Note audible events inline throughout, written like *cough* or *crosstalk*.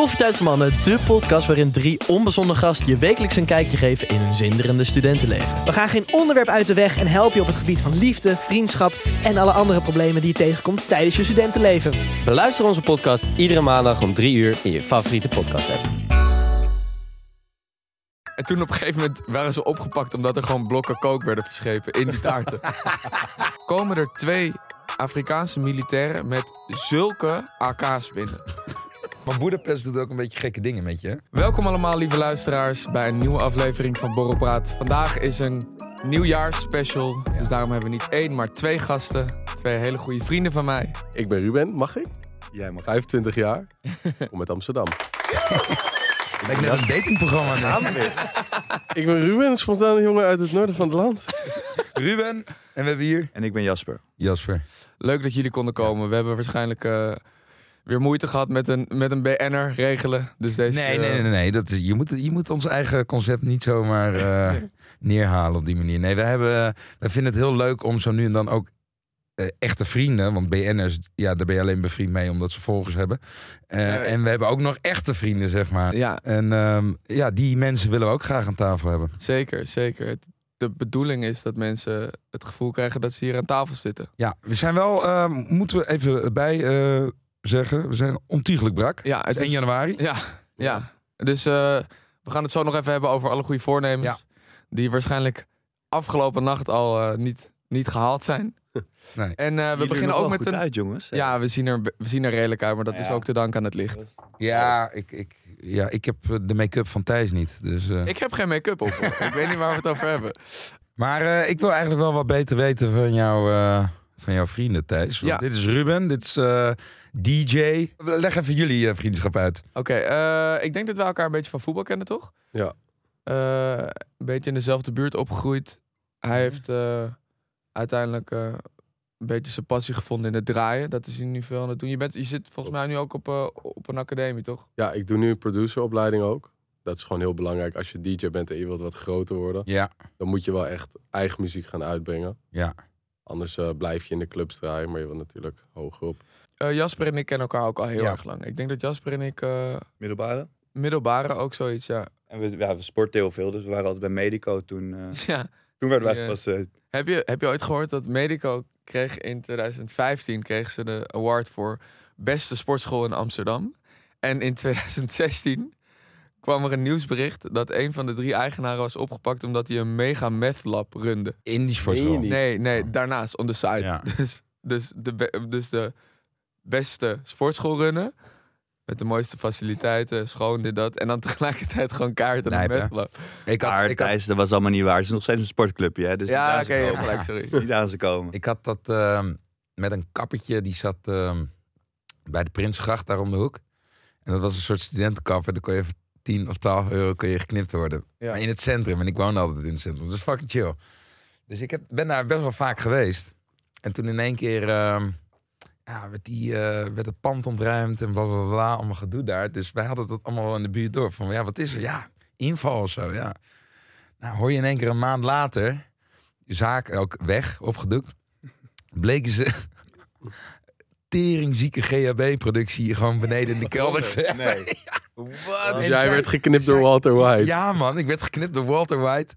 Koffietijd voor Mannen, de podcast waarin drie onbezonnen gasten je wekelijks een kijkje geven in hun zinderende studentenleven. We gaan geen onderwerp uit de weg en helpen je op het gebied van liefde, vriendschap en alle andere problemen die je tegenkomt tijdens je studentenleven. Beluister onze podcast iedere maandag om 3 uur in je favoriete podcast app. En toen op een gegeven moment waren ze opgepakt omdat er gewoon blokken kook werden verschepen in die taarten. *laughs* Komen er twee Afrikaanse militairen met zulke AK's binnen. Maar Boedapest doet ook een beetje gekke dingen met je. Welkom allemaal lieve luisteraars bij een nieuwe aflevering van Borrelpraat. Vandaag is een nieuwjaarsspecial, dus daarom hebben we niet één, maar twee gasten. Twee hele goede vrienden van mij. Ik ben Ruben, mag ik? Jij mag. 25 jaar, *laughs* kom uit Amsterdam. Lijkt net een datingprogramma. nu. Ik ben Ruben, een spontane jongen uit het noorden van het land. *laughs* Ruben. En we hebben hier En ik ben Jasper. Jasper. Leuk dat jullie konden komen. We hebben waarschijnlijk eh, weer moeite gehad met een, met een BN'er regelen. Dus deze Nee, keer, nee, eh, nee, nee. Dat is, je, moet, je moet ons eigen concept niet zomaar eh, *laughs* neerhalen op die manier. Nee, we, hebben, we vinden het heel leuk om zo nu en dan ook eh, echte vrienden. Want BN'ers, ja, daar ben je alleen bevriend mee omdat ze volgers hebben. Ja. En we hebben ook nog echte vrienden, zeg maar. Ja, En ehm, ja, die mensen willen we ook graag aan tafel hebben. zeker, zeker. De bedoeling is dat mensen het gevoel krijgen dat ze hier aan tafel zitten. Ja, we zijn wel, ehm, moeten we even bij zeggen, we zijn ontiegelijk brak. Ja, het 1 is, januari. ja, ja. Dus eh, we gaan het zo nog even hebben over alle goede voornemens. Die waarschijnlijk afgelopen nacht al eh, niet, niet gehaald zijn. *laughs* Nee. En eh, we beginnen ook met een... uit, jongens. Ja, we zien, er, we zien er redelijk uit, maar dat is ook te danken aan het licht. Ja, ik, ik, ja, ik heb de make-up van Thijs niet. Dus, eh. Ik heb geen make-up op. ik weet niet waar we het over hebben. *laughs* Maar eh, ik wil eigenlijk wel wat beter weten van, jou, eh, van jouw vrienden, Thijs. Want Ja. Dit is Ruben, dit is eh, DJ. Leg even jullie eh, vriendschap uit. Oké, eh, ik denk dat we elkaar een beetje van voetbal kennen, toch? Ja. Eh, een beetje in dezelfde buurt opgegroeid. Hij heeft eh, uiteindelijk eh, een beetje zijn passie gevonden in het draaien. Dat is hij nu veel aan het doen. Je, bent, je zit volgens mij nu ook op, op een academie, toch? Ja, ik doe nu een produceropleiding ook. Dat is gewoon heel belangrijk. Als je DJ bent en je wilt wat groter worden, Ja, dan moet je wel echt eigen muziek gaan uitbrengen. ja. Anders eh, blijf je in de clubs draaien, maar je wil natuurlijk hoger op. Eh, Jasper en ik kennen elkaar ook al heel Ja. erg lang. Ik denk dat Jasper en ik eh, Middelbare. middelbare ook zoiets, ja. En we, ja, we sporten heel veel, dus we waren altijd bij Medico toen. eh, *laughs* ja. toen werden wij Ja. gepasseerd. Heb je, heb je ooit gehoord dat Medico kreeg in 2015 kreeg ze de award voor beste sportschool in Amsterdam. En in 2016 kwam er een nieuwsbericht dat een van de drie eigenaren was opgepakt omdat hij een mega meth lab runde. In die sportschool. Nee, nee, daarnaast on the side. Ja. *laughs* Dus, dus, de, dus de beste sportschool runnen. Met de mooiste faciliteiten, schoon, dit, dat. En dan tegelijkertijd gewoon kaart en een. Ik had, Maar ik had, dat was allemaal niet waar. Het is nog steeds een sportclubje, hè? Dus Ja, oké, gelijk, sorry. *laughs* Niet aan ze komen. ik had dat ehm, met een kappertje, die zat ehm, bij de Prinsgracht daar om de hoek. En dat was een soort studentenkapper. Daar kon je voor 10 of 12 euro kon je geknipt worden. Ja. Maar in het centrum. En ik woonde altijd in het centrum. Dat is fucking chill. Dus ik heb, ben daar best wel vaak geweest. En toen in één keer ehm, ja, werd, die, eh, werd het pand ontruimd en bla bla bla. Allemaal gedoe daar. Dus wij hadden dat allemaal wel in de buurt door. Van ja, wat is er? Ja, inval of zo. Ja. Nou, hoor je in één keer een maand later. Zaak ook weg, opgedoekt. Bleken ze *laughs* teringzieke GHB-productie gewoon beneden in de kelder te hebben. *laughs* Nee. Dus En jij zij- werd geknipt door Walter White. Ja, man, ik werd geknipt door Walter White.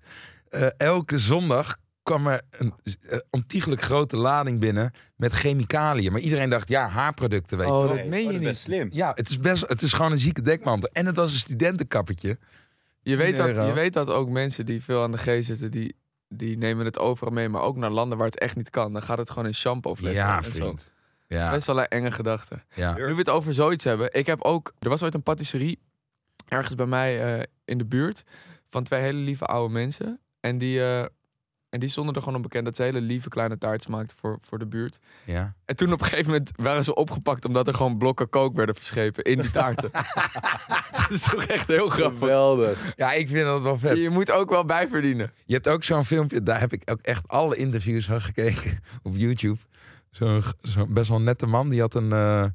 Eh, elke zondag kwam er een uh, ontiegelijk grote lading binnen met chemicaliën. Maar iedereen dacht, ja, haarproducten, weet je Oh, wel. dat meen je dat is niet. slim. Ja, het is, best, het is gewoon een zieke dekmantel. En het was een studentenkappertje. Je weet, dat, euro. je weet dat ook mensen die veel aan de G zitten, die, die nemen het overal mee. Maar ook naar landen waar het echt niet kan. Dan gaat het gewoon in shampoo flessen. Ja, en zo. Ja, Best wel een enge gedachte. ja. Nu we het over zoiets hebben. Ik heb ook... Er was ooit een patisserie ergens bij mij eh, in de buurt. Van twee hele lieve oude mensen. En die, eh, en die stonden er gewoon op bekend dat ze hele lieve kleine taartjes maakten voor, voor de buurt. ja. En toen op een gegeven moment waren ze opgepakt omdat er gewoon blokken kook werden verschepen in die taarten. *laughs* dat is toch echt heel grappig. Geweldig. Ja, ik vind dat wel vet. Je moet ook wel bijverdienen. Je hebt ook zo'n filmpje, daar heb ik ook echt alle interviews van gekeken op YouTube. Zo'n zo best wel nette man, die had een, eh,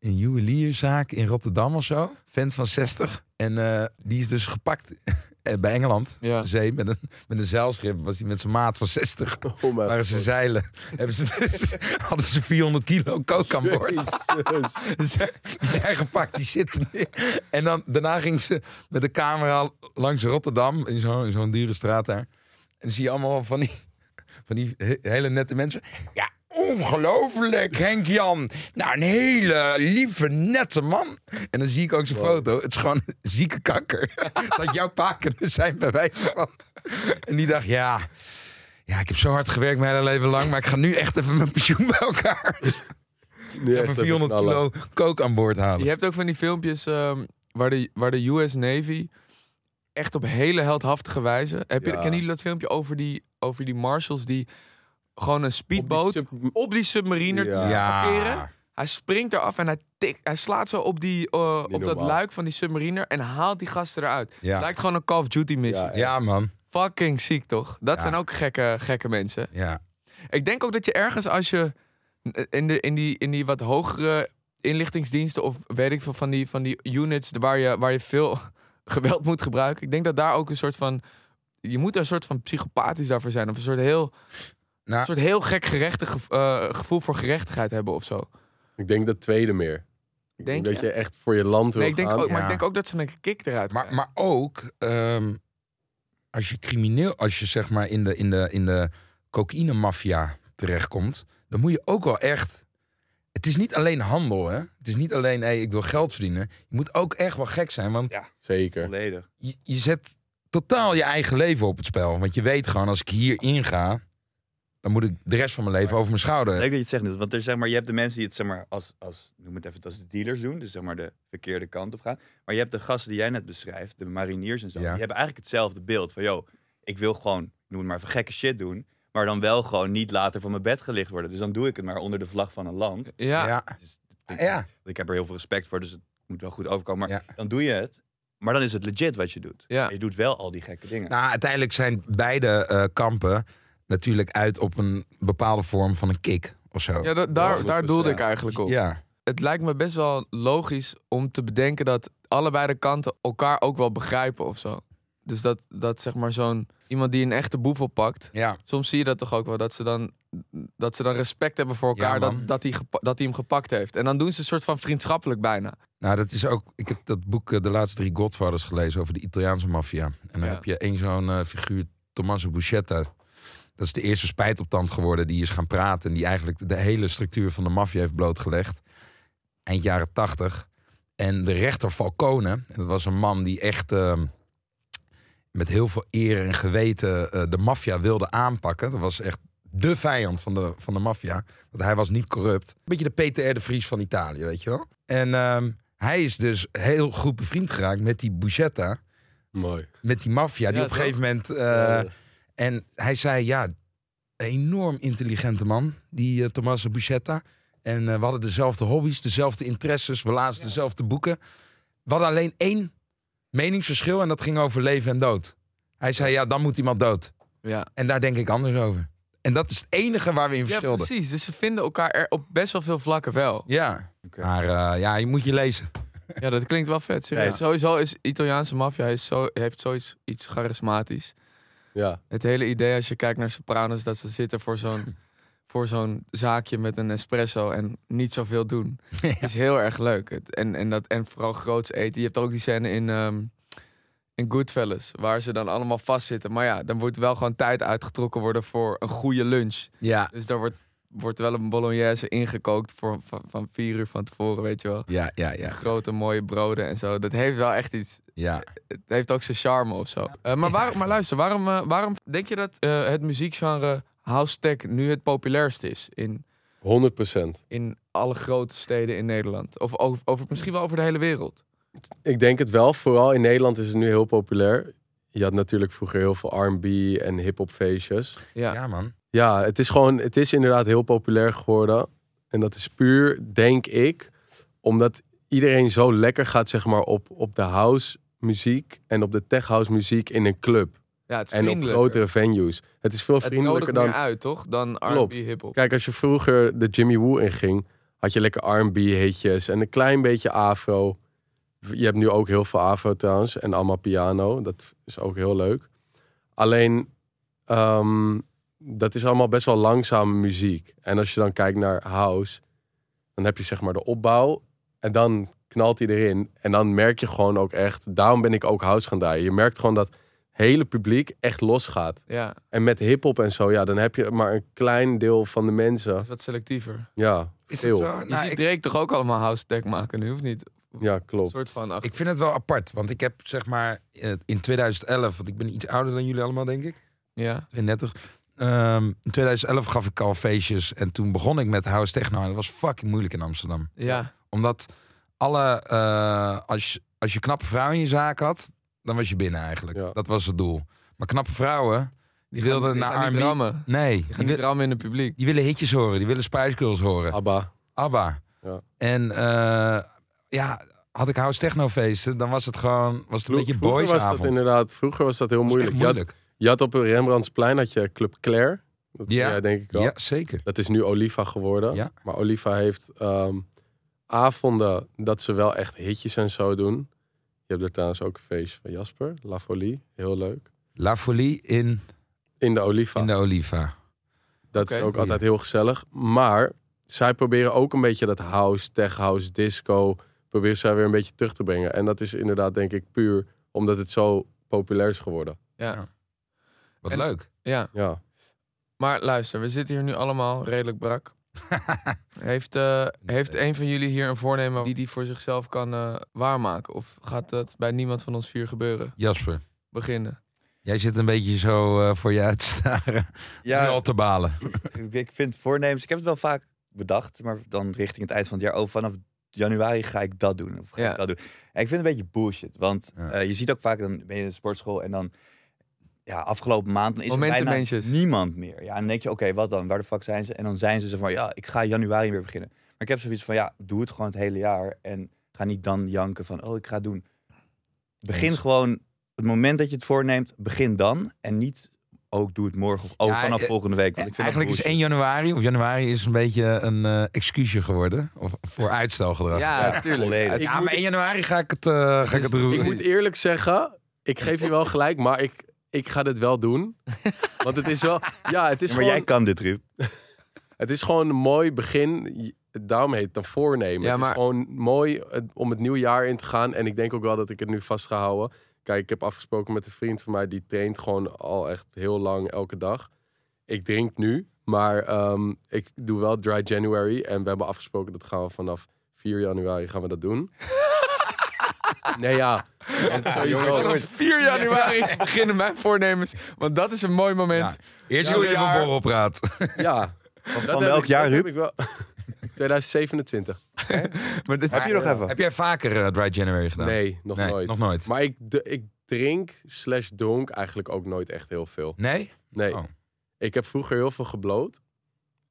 een juwelierzaak in Rotterdam of zo. Vent van 60. En eh, die is dus gepakt *laughs* eh, bij Engeland, Ja. de zee, met een, met een zeilschip. Was hij met zijn maat van 60. Oh Waren ze zeilen. Hebben ze dus, *laughs* hadden ze 400 kilo coke aan boord. *laughs* Die zijn, gepakt, die zitten. En dan, daarna ging ze met de camera langs Rotterdam, in zo'n zo'n dure straat daar. En dan zie je allemaal van die, van die he- hele nette mensen. Ja, ongelooflijk, Henk Jan. Nou, een hele lieve, nette man. En dan zie ik ook zijn Wow. foto. Het is gewoon zieke kanker. *laughs* Dat jouw pa kunnen zijn, bij wijze van. En die dacht, ja... Ja, ik heb zo hard gewerkt mijn hele leven lang, maar ik ga nu echt even mijn pensioen bij elkaar. *laughs* Echt Even 400 knallen. kilo coke aan boord halen. Je hebt ook van die filmpjes ehm, waar, de, waar de US Navy echt op hele heldhaftige wijze... Heb je, Ja. Kennen jullie dat filmpje over die, over die marshals die gewoon een speedboot op Op die, submariner Ja. parkeren? Hij springt eraf en hij, tik, hij slaat zo op, die, eh, op dat luik van die submariner en haalt die gasten eruit. Ja. Lijkt gewoon een Call of Duty missie. Ja, Ja, man. Fucking ziek toch? Dat Ja. zijn ook gekke, gekke mensen. Ja. Ik denk ook dat je ergens als je in, de, in, die, in die wat hogere inlichtingsdiensten of weet ik veel van die, van die units waar je, waar je veel *laughs* geweld moet gebruiken. Ik denk dat daar ook een soort van. Je moet een soort van psychopathisch daarvoor zijn. Of een soort heel, Nou, een soort heel gek gerechte, gev- eh, gevoel voor gerechtigheid hebben of zo. Ik denk dat tweede meer. Ik Denk denk dat je? je echt voor je land wil Nee, ik denk gaan. ook, maar Ja. ik denk ook dat ze een kick eruit maar, krijgen. maar ook ehm, als je crimineel, als je zeg maar in de, in de, in de cocaïne-maffia terechtkomt, dan moet je ook wel echt. Het is niet alleen handel, hè? Het is niet alleen, hey, ik wil geld verdienen. Je moet ook echt wel gek zijn, want Ja. Zeker. Volledig. je, je zet totaal je eigen leven op het spel. Want je weet gewoon, als ik hier inga, dan moet ik de rest van mijn leven over mijn schouder. Leuk dat je het zegt, want er, zeg maar, je hebt de mensen die het zeg maar, als, als, noem het even, als de dealers doen. Dus zeg maar de verkeerde kant op gaan. Maar je hebt de gasten die jij net beschrijft, de mariniers en zo. Ja. Die hebben eigenlijk hetzelfde beeld van, yo, ik wil gewoon, noem het maar even gekke shit doen. Maar dan wel gewoon niet later van mijn bed gelicht worden. Dus dan doe ik het maar onder de vlag van een land. ja, ja. Dus ik, ja. ik heb er heel veel respect voor, dus het moet wel goed overkomen. Maar Ja. dan doe je het. Maar dan is het legit wat je doet. Ja. Je doet wel al die gekke dingen. Nou, uiteindelijk zijn beide eh, kampen natuurlijk uit op een bepaalde vorm van een kick of zo. ja da- daar, daar 100%, doelde ik eigenlijk op. Ja. het lijkt me best wel logisch om te bedenken dat allebei de kanten elkaar ook wel begrijpen of zo. Dus dat, dat zeg maar zo'n iemand die een echte boef oppakt. ja. Soms zie je dat toch ook wel, dat ze dan, dat ze dan respect hebben voor elkaar Ja, dat, dat, hij dat hij hem gepakt heeft. En dan doen ze een soort van vriendschappelijk bijna. Nou, dat is ook. Ik heb dat boek eh, De laatste drie Godfathers gelezen over de Italiaanse maffia. En dan Ja. heb je één zo'n eh, figuur, Tommaso Buscetta. Dat is de eerste spijtoptand geworden die is gaan praten. En die eigenlijk de hele structuur van de maffia heeft blootgelegd. Eind jaren tachtig. En de rechter Falcone, en dat was een man die echt eh, met heel veel eer en geweten eh, de maffia wilde aanpakken. Dat was echt de vijand van de, van de maffia. Want hij was niet corrupt. Een beetje de PTR de Vries van Italië, weet je wel. En ehm, hij is dus heel goed bevriend geraakt met die Buscetta. Mooi. Met die maffia. Die Ja, op een gegeven moment... eh, Ja. En hij zei, ja, een enorm intelligente man, die eh, Tommaso Buscetta. En eh, we hadden dezelfde hobby's, dezelfde interesses, we lazen dezelfde boeken. We hadden alleen één meningsverschil en dat ging over leven en dood. Hij zei, ja, dan moet iemand dood. Ja, En daar denk ik anders over. En dat is het enige waar we in ja verschilden. precies. Dus ze vinden elkaar er op best wel veel vlakken wel. Ja, Oké. maar eh, ja, je moet je lezen. Ja, dat klinkt wel vet. serieus. Ja. Sowieso is Italiaanse maffia is zo, heeft zoiets iets charismatisch. Ja. Het hele idee als je kijkt naar Sopranos dat ze zitten voor zo'n *laughs* voor zo'n zaakje met een espresso en niet zoveel doen. *laughs* is heel erg leuk. Het, en, en, dat, en vooral groots eten. Je hebt ook die scène in, ehm in Goodfellas waar ze dan allemaal vastzitten. Maar ja, dan wordt wel gewoon tijd uitgetrokken worden voor een goede lunch. Ja, Dus daar wordt, wordt wel een bolognese ingekookt voor, van, van vier uur van tevoren, weet je wel. ja, ja, ja. Grote mooie broden en zo. Dat heeft wel echt iets ja. het heeft ook zijn charme of zo. Eh, maar, waar, maar luister, waarom, eh, waarom denk je dat eh, het muziekgenre house tech nu het populairst is in, 100%. in alle grote steden in Nederland? Of over, over, misschien wel over de hele wereld? Ik denk het wel. Vooral in Nederland is het nu heel populair. Je had natuurlijk vroeger heel veel R&B en hip-hop feestjes. Ja. Ja, man. Ja, het is gewoon, het is inderdaad heel populair geworden. En dat is puur, denk ik, omdat iedereen zo lekker gaat, zeg maar, op, op de house muziek en op de tech house muziek in een club. ja, het is En op grotere venues. Het is veel vriendelijker dan. meer uit, toch? Dan. R&B hip-hop. Kijk, als je vroeger de Jimmy Woo inging, had je lekker R&B hitjes en een klein beetje afro. Je hebt nu ook heel veel Avo trouwens en allemaal piano. Dat is ook heel leuk. Alleen, ehm, dat is allemaal best wel langzame muziek. En als je dan kijkt naar house, dan heb je zeg maar de opbouw. En dan knalt hij erin. En dan merk je gewoon ook echt, daarom ben ik ook house gaan draaien. Je merkt gewoon dat hele publiek echt losgaat. Ja, En met hip-hop en zo, ja, dan heb je maar een klein deel van de dat mensen. is wat selectiever. Ja, Is veel. het zo? Je Nou, ziet ik, Drake toch ook allemaal house tech maken nu, of niet? Ja, Een klopt. soort van... ik vind het wel apart, want ik heb zeg maar eh, in 2011, want ik ben iets ouder dan jullie allemaal, denk ik. ja. 32. Ehm, in 2011 gaf ik al feestjes en toen begon ik met house techno. En dat was fucking moeilijk in Amsterdam. Ja, Omdat alle, eh, als, je, als je knappe vrouw in je zaak had, dan was je binnen eigenlijk. Ja. Dat was het doel. Maar knappe vrouwen, die, wilden naar R&B. rammen. Nee, Die gaan wil- rammen in het publiek. die willen hitjes horen, die willen Spice Girls horen. Abba. ABBA. Ja. En eh, ja, had ik house techno feesten, dan was het gewoon was het een beetje Vroeger was dat boysavond. inderdaad, vroeger was dat heel moeilijk. Moeilijk. Je had op Rembrandtsplein had je Club Claire. Dat Ja. denk ik wel. Ja, zeker. Dat is nu Oliva geworden. Ja. Maar Oliva heeft ehm, avonden dat ze wel echt hitjes en zo doen. Je hebt er trouwens ook een feestje van Jasper, La Folie. Heel leuk. La Folie in, In de Oliva. in de Oliva. Dat is ook altijd heel gezellig. Maar zij proberen ook een beetje dat house, tech house, disco... proberen zij weer een beetje terug te brengen. En dat is inderdaad denk ik puur omdat het zo populair is geworden. Ja. Wat En- leuk. ja, Ja. maar luister, we zitten hier nu allemaal redelijk brak. *laughs* Heeft, eh, heeft een van jullie hier een voornemen die die voor zichzelf kan eh, waarmaken? Of gaat dat bij niemand van ons vier gebeuren? Jasper, Beginnen. jij zit een beetje zo eh, voor je uit te staren. *laughs* Ja. Al te balen. ik- ik vind voornemens, ik heb het wel vaak bedacht, maar dan richting het eind van het jaar, oh, vanaf januari ga ik dat doen. Of ga Ja. ik dat doen. En ik vind het een beetje bullshit, want Ja. eh, je ziet ook vaak, dan ben je in de sportschool en dan, ja, afgelopen maand dan is er bijna niemand meer. Ja, en dan denk je, oké, wat dan? Waar de fuck zijn ze? En dan zijn ze zo van, ja, ik ga januari weer beginnen. Maar ik heb zoiets van, ja, doe het gewoon het hele jaar en ga niet dan janken van, oh, ik ga het doen. Begin Eens. gewoon, het moment dat je het voorneemt, begin dan en niet, ook doe het morgen of oh, Ja, vanaf eh, volgende week. Want ik vind Eigenlijk is bullshit. 1 januari, of januari is een beetje een eh, excuusje geworden. Of voor uitstelgedrag. Ja, tuurlijk. volledig. ja maar 1 januari ga ik het, eh, ga ik het doen. Ik moet eerlijk zeggen, ik geef je wel gelijk, maar ik, ik ga dit wel doen. *laughs* Want het is wel, ja, het is Ja, maar gewoon, jij kan dit, Ruud. *laughs* het is gewoon een mooi begin. Daarom heet het dan voornemen. Ja, Het maar- is gewoon mooi om het nieuwe jaar in te gaan. En ik denk ook wel dat ik het nu vast ga houden. Kijk, ik heb afgesproken met een vriend van mij, die traint gewoon al echt heel lang elke dag. Ik drink nu, maar ehm, ik doe wel dry January. En we hebben afgesproken dat gaan we vanaf 4 januari gaan we dat doen. *laughs* nee, ja. Want sowieso. Vanaf 4 januari beginnen mijn voornemens. Want dat is een mooi moment. Ja. Eerst Ja, wil je ja. even borrelpraat. Ja. Van welk jaar, Ruud? wel. 2027. *laughs* Maar dit Heb je nog even? Heb jij vaker eh, Dry January gedaan? Nee, nog Nee, nooit. nog nooit. Maar ik, ik drink slash dronk eigenlijk ook nooit echt heel veel. Nee? Nee. Oh. Ik heb vroeger heel veel gebloot.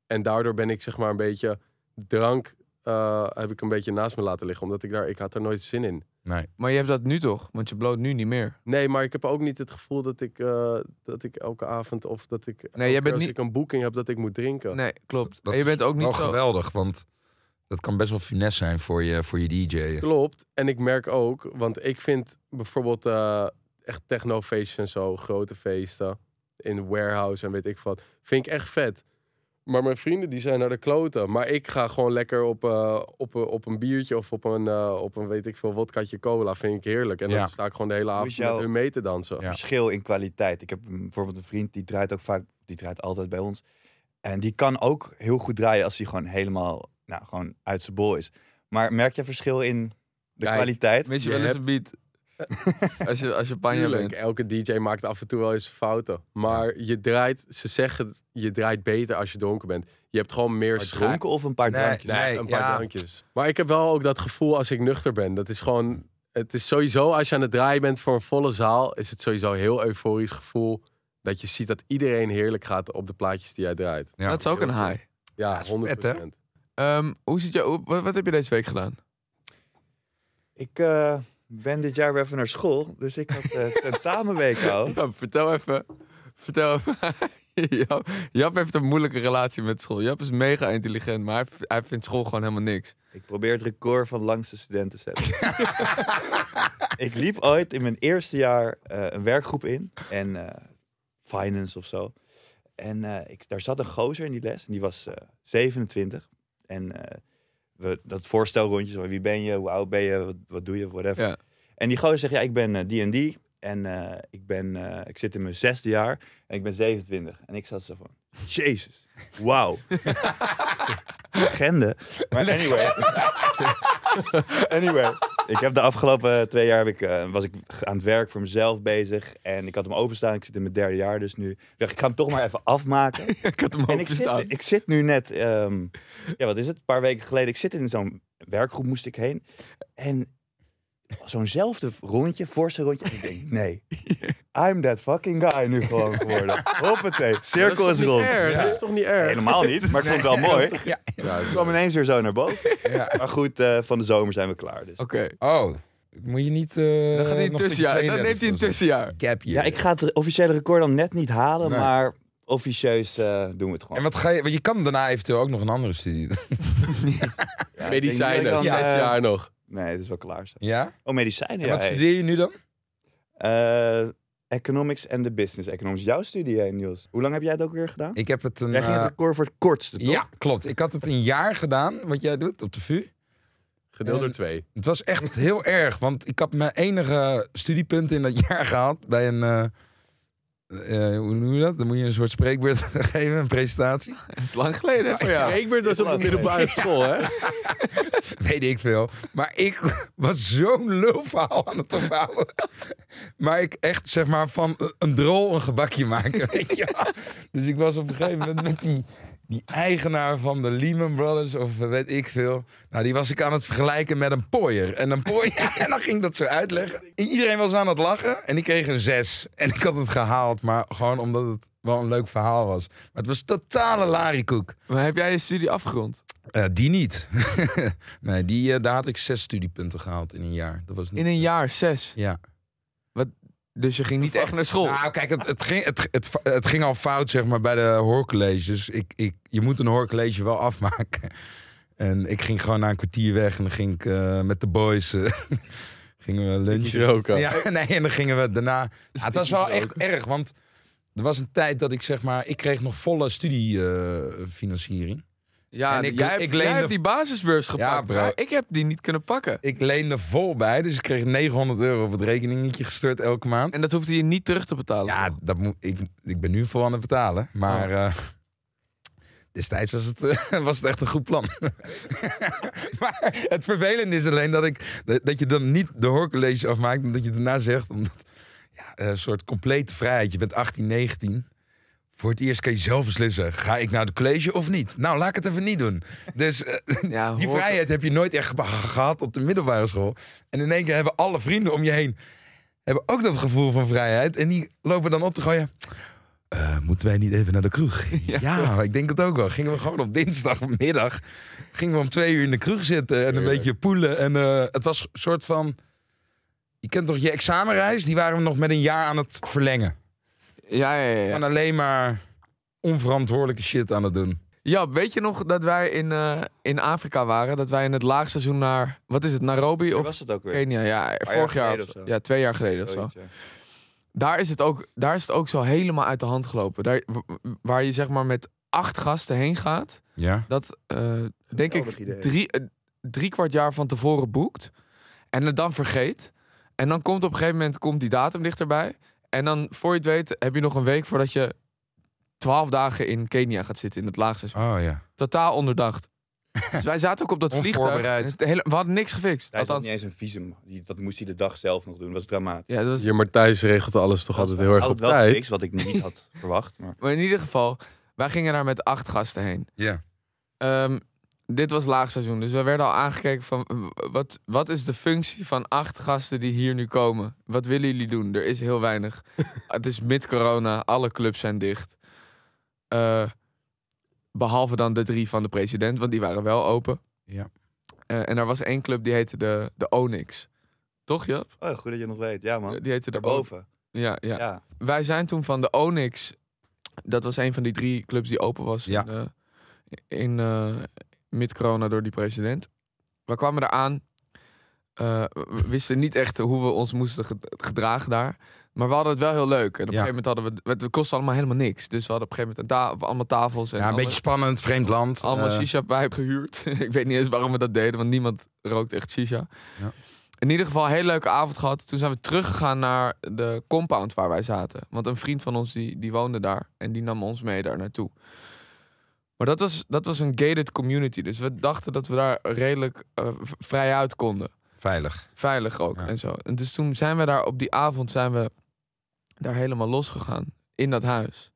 En daardoor ben ik zeg maar een beetje... Drank eh, heb ik een beetje naast me laten liggen. Omdat ik daar... Ik had er nooit zin in. Nee. Maar je hebt dat nu toch? Want je bloot nu niet meer. Nee, maar ik heb ook niet het gevoel dat ik, eh, dat ik elke avond... Of dat ik... jij bent als niet- ik een boeking heb dat ik moet drinken. Nee, klopt. Dat en je bent ook Wel niet zo... geweldig, want dat kan best wel finesse zijn voor je, voor je DJ'en. Klopt. En ik merk ook, want ik vind bijvoorbeeld eh, echt technofeestjes en zo, grote feesten in warehouse en weet ik wat, vind ik echt vet. Maar mijn vrienden die zijn naar de kloten. Maar ik ga gewoon lekker op, eh, op, een- op een biertje of op een, eh, op een weet ik veel wodkaatje cola. Vind ik heerlijk. En Ja. dan sta ik gewoon de hele avond met hun mee te dansen. Ja. Verschil in kwaliteit. Ik heb bijvoorbeeld een vriend die draait ook vaak, die draait altijd bij ons. En die kan ook heel goed draaien als hij gewoon helemaal, nou, gewoon uit zijn bol is. Maar merk je verschil in de Kijk, kwaliteit? Mis je wel eens een beat? *laughs* als je, als je panja bent. elke DJ maakt af en toe wel eens fouten. Maar je draait, ze zeggen, je draait beter als je dronken bent. Je hebt gewoon meer Maar schaak. dronken of een paar Nee, drankjes? Nee, Nee, een paar ja. drankjes. Maar ik heb wel ook dat gevoel als ik nuchter ben. Dat is gewoon... Het is sowieso, als je aan het draaien bent voor een volle zaal... is het sowieso een heel euforisch gevoel... dat je ziet dat iedereen heerlijk gaat op de plaatjes die jij draait. Ja. dat is ook een high. Ja, dat is 100%. vet, hè? Ehm, hoe zit je, wat, wat heb je deze week gedaan? Ik eh, ben dit jaar weer even naar school, dus ik had uh, tentamenweek al. *laughs* Ja, vertel even. Vertel even. *laughs* Jap, Jap heeft een moeilijke relatie met school. Jap is mega intelligent, maar hij, vindt school gewoon helemaal niks. Ik probeer het record van langste studenten te zetten. *laughs* ik liep ooit in mijn eerste jaar eh, een werkgroep in. En eh, finance of zo. En ik, daar zat een gozer in die les. En die was eh 27. En we, dat voorstelrondje, wie ben je, hoe oud ben je, wat, wat doe je, whatever. Ja. En die gozer zegt, ja, ik ben eh, die en die. En eh, ik, ben, eh, ik zit in mijn zesde jaar en ik ben 27. En ik zat zo van, jezus, wauw. *laughs* Legende. Maar anyway. *laughs* *laughs* anyway. Ik heb de afgelopen twee jaar heb ik, eh, was ik aan het werk voor mezelf bezig. En ik had hem openstaan. Ik zit in mijn derde jaar dus nu. Ik dacht, ik ga hem toch maar even afmaken. *laughs* ik had hem En ik zit, ik zit nu net, ehm, ja, wat is het? Een paar weken geleden. Ik zit in zo'n werkgroep, moest ik heen. En zo'nzelfde rondje, voorstelrondje. En ik denk, nee, *laughs* I'm that fucking guy nu gewoon geworden. Hoppatee, *laughs* cirkel is rond. Dat is toch niet erg? Helemaal niet, maar ik vond het wel *laughs* mooi. Ja. Ja, Ik kwam ineens weer zo naar boven. Ja. Maar goed, eh, van de zomer zijn we klaar. Dus. Oké, Oh, moet je niet... eh, dan gaat hij een nog tussenjaar. Dan neemt hij een 32 tussenjaar. Ja, ik ga het officiële record dan net niet halen, Nee. maar officieus eh, doen we het gewoon. En wat ga je... Want je kan daarna eventueel ook nog een andere studie doen. Ja, ik Medicijnen, zes jaar nog. Nee, het is wel klaar. Zo. Ja? Oh, medicijnen, En ja. wat hey. studeer je nu dan? Eh, economics en de business economics. Jouw studie, hè, Niels. Hoe lang heb jij het ook weer gedaan? Ik heb het een... Jij ging het eh, record voor het kortste, toch? ja, klopt. Ik had het een jaar gedaan, wat jij doet, op de VU. Gedeeld door twee. Het was echt heel erg, want ik had mijn enige studiepunt in dat *laughs* jaar gehad bij een... eh, eh, hoe noem je dat? Dan moet je een soort spreekbeurt *laughs* geven, een presentatie. *laughs* Het is lang geleden hè, voor jou. Ik ben dus op de middelbare school, hè? *laughs* Weet ik veel. Maar ik was zo'n lulverhaal aan het opbouwen. Maar ik echt, zeg maar, van een drol een gebakje maken. Weet je? Dus ik was op een gegeven moment met die, die eigenaar van de Lehman Brothers, of weet ik veel. Nou, die was ik aan het vergelijken met een pooier. En een pooier, *laughs* *laughs* en dan ging dat zo uitleggen. En iedereen was aan het lachen en ik kreeg een zes. En ik had het gehaald, maar gewoon omdat het wel een leuk verhaal was. Maar het was totale larikoek. Maar heb jij je studie afgerond? Eh, die niet. *laughs* nee, die, eh, daar had ik zes studiepunten gehaald in een jaar. Dat was niet... In een jaar, zes. Ja. Dus je ging niet echt naar school. Nou, kijk, het, het, ging, het, het, het ging al fout, zeg maar, bij de hoorcolleges. Ik, ik, je moet een hoorcollege wel afmaken. En ik ging gewoon na een kwartier weg en dan ging ik eh, met de boys... eh, *laughs* gingen we lunchen. roken. Ja, *laughs* nee, en dan gingen we daarna... Ja, het was wel echt erg, want er was een tijd dat ik, zeg maar... Ik kreeg nog volle studiefinanciering. Ja, en ik- jij, hebt, ik jij leende- hebt die basisbeurs gepakt. bro. maar ik heb die niet kunnen pakken. Ik leende vol bij, dus ik kreeg 900 euro op het rekeningetje gestort elke maand. En dat hoefde je niet terug te betalen. Ja, dat moet, ik, ik ben nu vol aan het betalen. Maar Oh. eh, *laughs* destijds was het, eh, *laughs* was het echt een goed plan. *laughs* maar het vervelende is alleen dat, ik, dat, dat je dan niet de hoorcollege afmaakt. En dat je daarna zegt, omdat ja, een soort complete vrijheid. Je bent 18, 19. Voor het eerst kan je zelf beslissen. Ga ik naar de college of niet? Nou, laat ik het even niet doen. Dus eh, *laughs* Ja, die vrijheid heb je nooit echt ge- gehad op de middelbare school. En in één keer hebben alle vrienden om je heen hebben ook dat gevoel van vrijheid. En die lopen dan op te gooien. "Eh, moeten wij niet even naar de kroeg? *laughs* Ja, ik denk het ook wel. Gingen we gewoon op dinsdagmiddag. Gingen we om twee uur in de kroeg zitten en een beetje poelen. En eh, het was een soort van. Je kent toch je examenreis? Die waren we nog met een jaar aan het verlengen. Ja, ja, ja. Van alleen maar onverantwoordelijke shit aan het doen. Ja, weet je nog dat wij in, eh, in Afrika waren? Dat wij in het laagseizoen naar, wat is het, Nairobi of was het ook weer? Kenia? Ja, vorig jaar. geleden of of zo. zo. Ja, twee jaar geleden of zo. Daar is, het ook, daar is het ook zo helemaal uit de hand gelopen. Daar, waar je zeg maar met acht gasten heen gaat. Ja. Dat eh, denk ik idee. drie, eh, drie kwart jaar van tevoren boekt. En het dan vergeet. En dan komt op een gegeven moment komt die datum dichterbij. En dan voor je het weet heb je nog een week voordat je twaalf dagen in Kenia gaat zitten in het laagseizoen. Oh ja. Totaal onderdacht. *laughs* dus wij zaten ook op dat vliegtuig. Onvoorbereid. Het hele- we hadden niks gefixt. Hij had Althans, niet eens een visum. Die, dat moest hij de dag zelf nog doen. Dat was dramatisch. ja, dat was, Je Martijs regelt alles toch altijd heel erg op tijd. gefixt, wat ik niet had *laughs* verwacht. Maar maar in ieder geval, wij gingen daar met acht gasten heen. Ja. Ehm, dit was laagseizoen, dus we werden al aangekeken van wat, wat is de functie van acht gasten die hier nu komen? Wat willen jullie doen? Er is heel weinig. *laughs* het is mid-corona, alle clubs zijn dicht. Eh, behalve dan de drie van de president, want die waren wel open. Ja. Eh, en er was één club die heette de, de Onyx. Toch, Jap? oh, goed dat je nog weet. Ja, man. Die heette de O- Daarboven. Ja, ja. Ja. Wij zijn toen van de Onyx Dat was een van die drie clubs die open was Ja. in, eh, in eh, mid-corona door die president. We kwamen eraan. eh we wisten niet echt hoe we ons moesten ged- gedragen daar. Maar we hadden het wel heel leuk. En op Ja. een gegeven moment hadden we... Het kostte allemaal helemaal niks. Dus we hadden op een gegeven moment een ta- allemaal tafels. En Ja, een alle- beetje spannend, vreemd land. allemaal eh, shisha bij gehuurd. *laughs* ik weet niet eens waarom we dat deden, want niemand rookt echt shisha. Ja. In ieder geval een hele leuke avond gehad. Toen zijn we teruggegaan naar de compound waar wij zaten. Want een vriend van ons die, die woonde daar en die nam ons mee daar naartoe. Maar dat was, dat was een gated community. Dus we dachten dat we daar redelijk eh, vrij uit konden. Veilig. Veilig ook Ja. en zo. En dus toen zijn we daar op die avond zijn we daar helemaal losgegaan. In dat huis.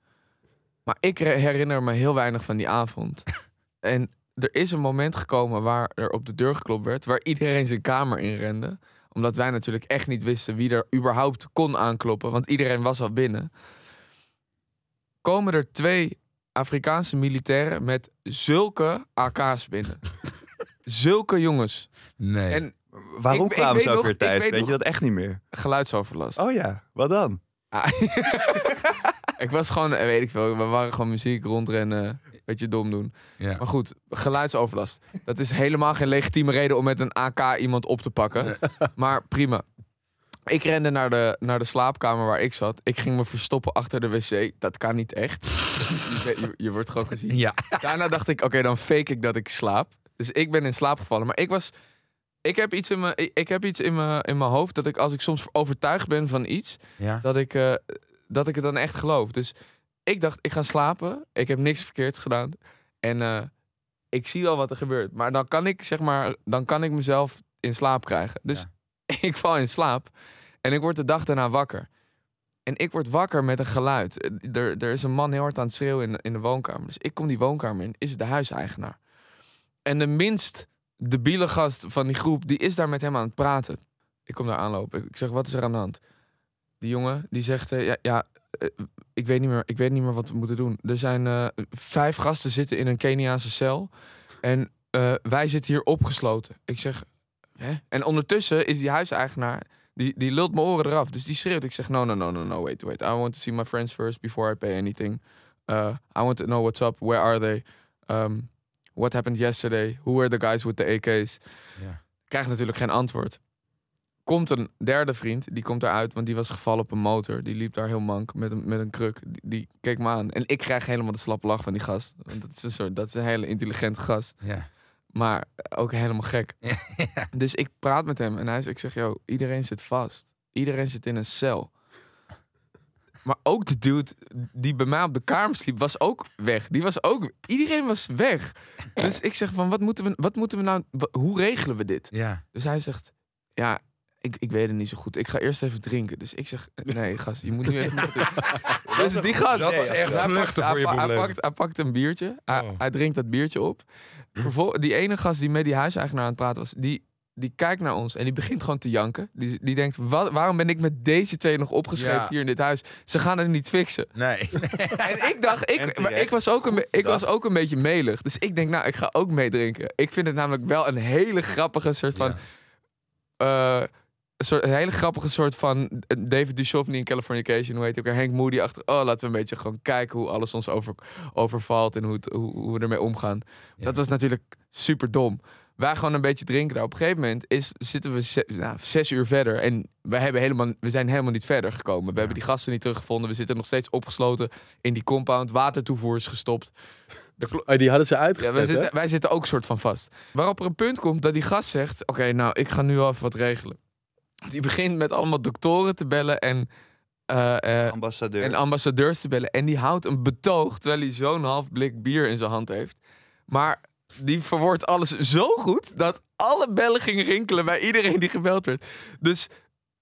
Maar ik herinner me heel weinig van die avond. *laughs* en er is een moment gekomen waar er op de deur geklopt werd. Waar iedereen zijn kamer in rende. Omdat wij natuurlijk echt niet wisten wie er überhaupt kon aankloppen. Want iedereen was al binnen. Komen er twee Afrikaanse militairen met zulke AK's binnen. *laughs* zulke jongens. Nee. En Waarom Ik- kwamen ze ook nog- weer thuis? weet je dat echt niet meer? geluidsoverlast. Oh ja, wat dan? Ah. *laughs* ik was gewoon, eh, weet ik veel, we waren gewoon muziek rondrennen, een beetje dom doen. ja. Maar goed, geluidsoverlast. Dat is helemaal geen legitieme reden om met een AK iemand op te pakken. Maar prima. Ik rende naar de, naar de slaapkamer waar ik zat. Ik ging me verstoppen achter de wc. Dat kan niet echt. je, je, je wordt gewoon gezien. ja. Daarna dacht ik, oké, dan fake ik dat ik slaap. Dus ik ben in slaap gevallen. Maar ik was... Ik heb iets in mijn, ik- ik heb iets in mijn, in mijn hoofd dat ik als ik soms overtuigd ben van iets, ja. dat ik, eh, dat ik het dan echt geloof. Dus ik dacht, ik ga slapen. Ik heb niks verkeerds gedaan. En eh, ik zie wel wat er gebeurt. Maar dan kan ik, zeg maar, dan kan ik mezelf in slaap krijgen. Dus *laughs* ik val in slaap. En ik word de dag daarna wakker. En ik word wakker met een geluid. Eh, Er, er is een man heel hard aan het schreeuwen in, in de woonkamer. Dus ik kom die woonkamer in. Is de huiseigenaar. En de minst debiele gast van die groep, die is daar met hem aan het praten. Ik kom daar aanlopen. Ik zeg, wat is er aan de hand? Die jongen, die zegt, eh, ja, ja eh, ik, weet niet meer, ik weet niet meer wat we moeten doen. Er zijn vijf gasten zitten in een Keniaanse cel. En wij zitten hier opgesloten. Ik zeg, hè? En ondertussen is die huiseigenaar, die, die lult mijn oren eraf. Dus die schreeuwt. Ik zeg, no, no, no, no, no, wait, wait. I want to see my friends first before I pay anything. Uh, I want to know what's up. Where are they? Um, what happened yesterday? Who were the guys with the AK's? Ja. Krijg natuurlijk geen antwoord. Komt een derde vriend, die komt eruit, want die was gevallen op een motor. Die liep daar heel mank met een, met een kruk. Die, die keek me aan. En ik krijg helemaal de slappe lach van die gast. Want dat is een, soort, dat is een hele intelligente gast. Ja. Maar ook helemaal gek. *laughs* Dus ik praat met hem en hij zegt, ik zeg, yo, iedereen zit vast. Iedereen zit in een cel. Maar ook de dude die bij mij op de kamer sliep, was ook weg. Die was ook, iedereen was weg. Dus ik zeg van, wat moeten we, wat moeten we nou, hoe regelen we dit? Ja. Dus hij zegt, ja, ik, ik weet het niet zo goed. Ik ga eerst even drinken. Dus ik zeg, nee gast, je moet nu even. *laughs* Dus die gast, Dat is echt hij vluchten pakt- voor je hij, pakt, hij pakt een biertje, hij, Oh. hij drinkt dat biertje op. Die ene gast die met die huiseigenaar aan het praten was, die, die kijkt naar ons en die begint gewoon te janken. Die, die denkt, wat, waarom ben ik met deze twee nog opgescheept Ja. hier in dit huis? Ze gaan het niet fixen. Nee. *laughs* En ik dacht, ik, maar ik, was ook een, ik was ook een beetje melig. Dus ik denk, nou, ik ga ook meedrinken. Ik vind het namelijk wel een hele grappige soort van... Ja. eh, een, soort, een hele grappige soort van eh, David Duchovny in Californication. Hoe heet hij ook? Hank Moody achter. Oh, laten we een beetje gewoon kijken hoe alles ons over, overvalt en hoe, het, hoe, hoe we ermee omgaan. Ja. Dat was natuurlijk super dom. Wij gewoon een beetje drinken. Op een gegeven moment is, zitten we nou, zes uur verder en we, hebben helemaal, we zijn helemaal niet verder gekomen. We hebben die gasten niet teruggevonden. We zitten nog steeds opgesloten in die compound. Watertoevoer is gestopt. Oh, die hadden ze ja, uitgezet, wij, hè? zitten, wij zitten ook soort van vast. Waarop er een punt komt dat die gast zegt: Oké, nou, ik ga nu even wat regelen. Die begint met allemaal doktoren te bellen en, eh, eh, Ambassadeur. en ambassadeurs te bellen. En die houdt een betoog terwijl hij zo'n half blik bier in zijn hand heeft. Maar die verwoordt alles zo goed dat alle bellen gingen rinkelen bij iedereen die gebeld werd. Dus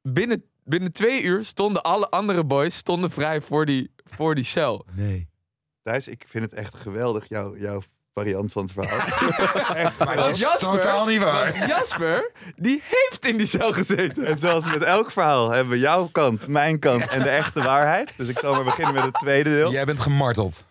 binnen, binnen twee uur stonden alle andere boys stonden vrij voor die, voor die cel. Nee. Thijs, ik vind het echt geweldig, jouw, jouw variant van het verhaal. *laughs* echt, Maar dat is Jasper- totaal niet waar. Jasper, die heeft in die cel gezeten. En zoals met elk verhaal hebben we jouw kant, mijn kant en de echte waarheid. Dus ik zal maar beginnen met het tweede deel. Jij bent gemarteld.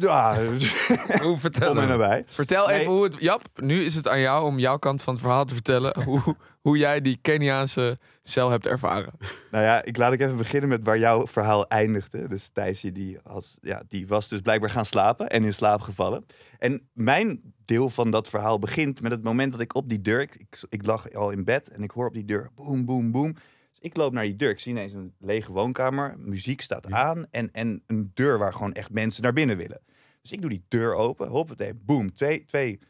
Ja, *laughs* Hoe vertel kom er naar me. bij. Vertel Nee. even hoe het... Jap, nu is het aan jou om jouw kant van het verhaal te vertellen. *laughs* Hoe, hoe jij die Keniaanse cel hebt ervaren. Nou ja, ik laat ik even beginnen met waar jouw verhaal eindigde. Dus Thijsje, die, als, ja, die was dus blijkbaar gaan slapen en in slaap gevallen. En mijn deel van dat verhaal begint met het moment dat ik op die deur... Ik, ik, ik lag al in bed en ik hoor op die deur boem, boem, boem. Dus ik loop naar die deur. Ik zie ineens een lege woonkamer. Muziek staat aan en, en een deur waar gewoon echt mensen naar binnen willen. Dus ik doe die deur open. Hoppatee, boem. Twee, twee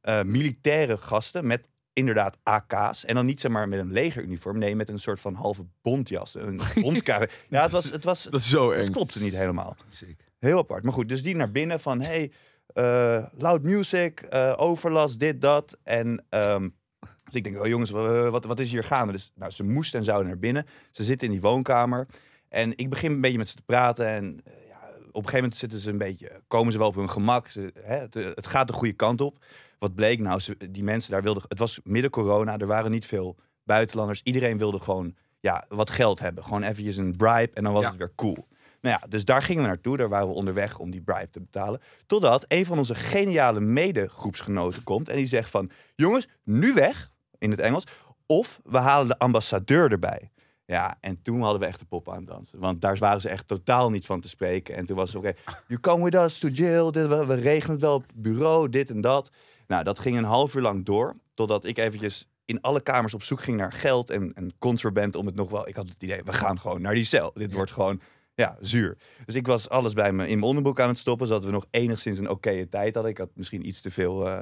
eh, militaire gasten met inderdaad AK's. En dan niet zeg maar met een legeruniform. Nee, met een soort van halve bontjas. Een *laughs* bondkamer. ja, het was, het was, Dat is zo eng. het klopte niet helemaal. Ziek. Heel apart. Maar goed, dus die naar binnen van... Hey, eh, loud music, eh, overlast, dit, dat. En ehm, dus ik denk, oh jongens, wa- wat, wat is hier gaande? Dus nou, ze moesten en zouden naar binnen. Ze zitten in die woonkamer. En ik begin een beetje met ze te praten. En op een gegeven moment zitten ze een beetje, komen ze wel op hun gemak. Ze, hè, het, het gaat de goede kant op. Wat bleek nou? Ze, die mensen daar wilden... Het was midden corona, er waren niet veel buitenlanders. Iedereen wilde gewoon ja, wat geld hebben. Gewoon eventjes een bribe en dan was Ja. het weer cool. Nou ja, dus daar gingen we naartoe. Daar waren we onderweg om die bribe te betalen. Totdat een van onze geniale medegroepsgenoten komt en die zegt van... Jongens, nu weg, in het Engels. Of we halen de ambassadeur erbij. Ja, en toen hadden we echt de pop aan het dansen. Want daar waren ze echt totaal niet van te spreken. En toen was het oké, you come with us to jail. Dit, we, we regelen het wel op bureau, dit en dat. Nou, dat ging een half uur lang door. Totdat ik eventjes in alle kamers op zoek ging naar geld en, en contraband. Om het nog wel... Ik had het idee, we gaan gewoon naar die cel. Dit wordt gewoon, ja, zuur. Dus ik was alles bij me in mijn onderbroek aan het stoppen. Zodat we nog enigszins een oké tijd hadden. Ik had misschien iets te veel... eh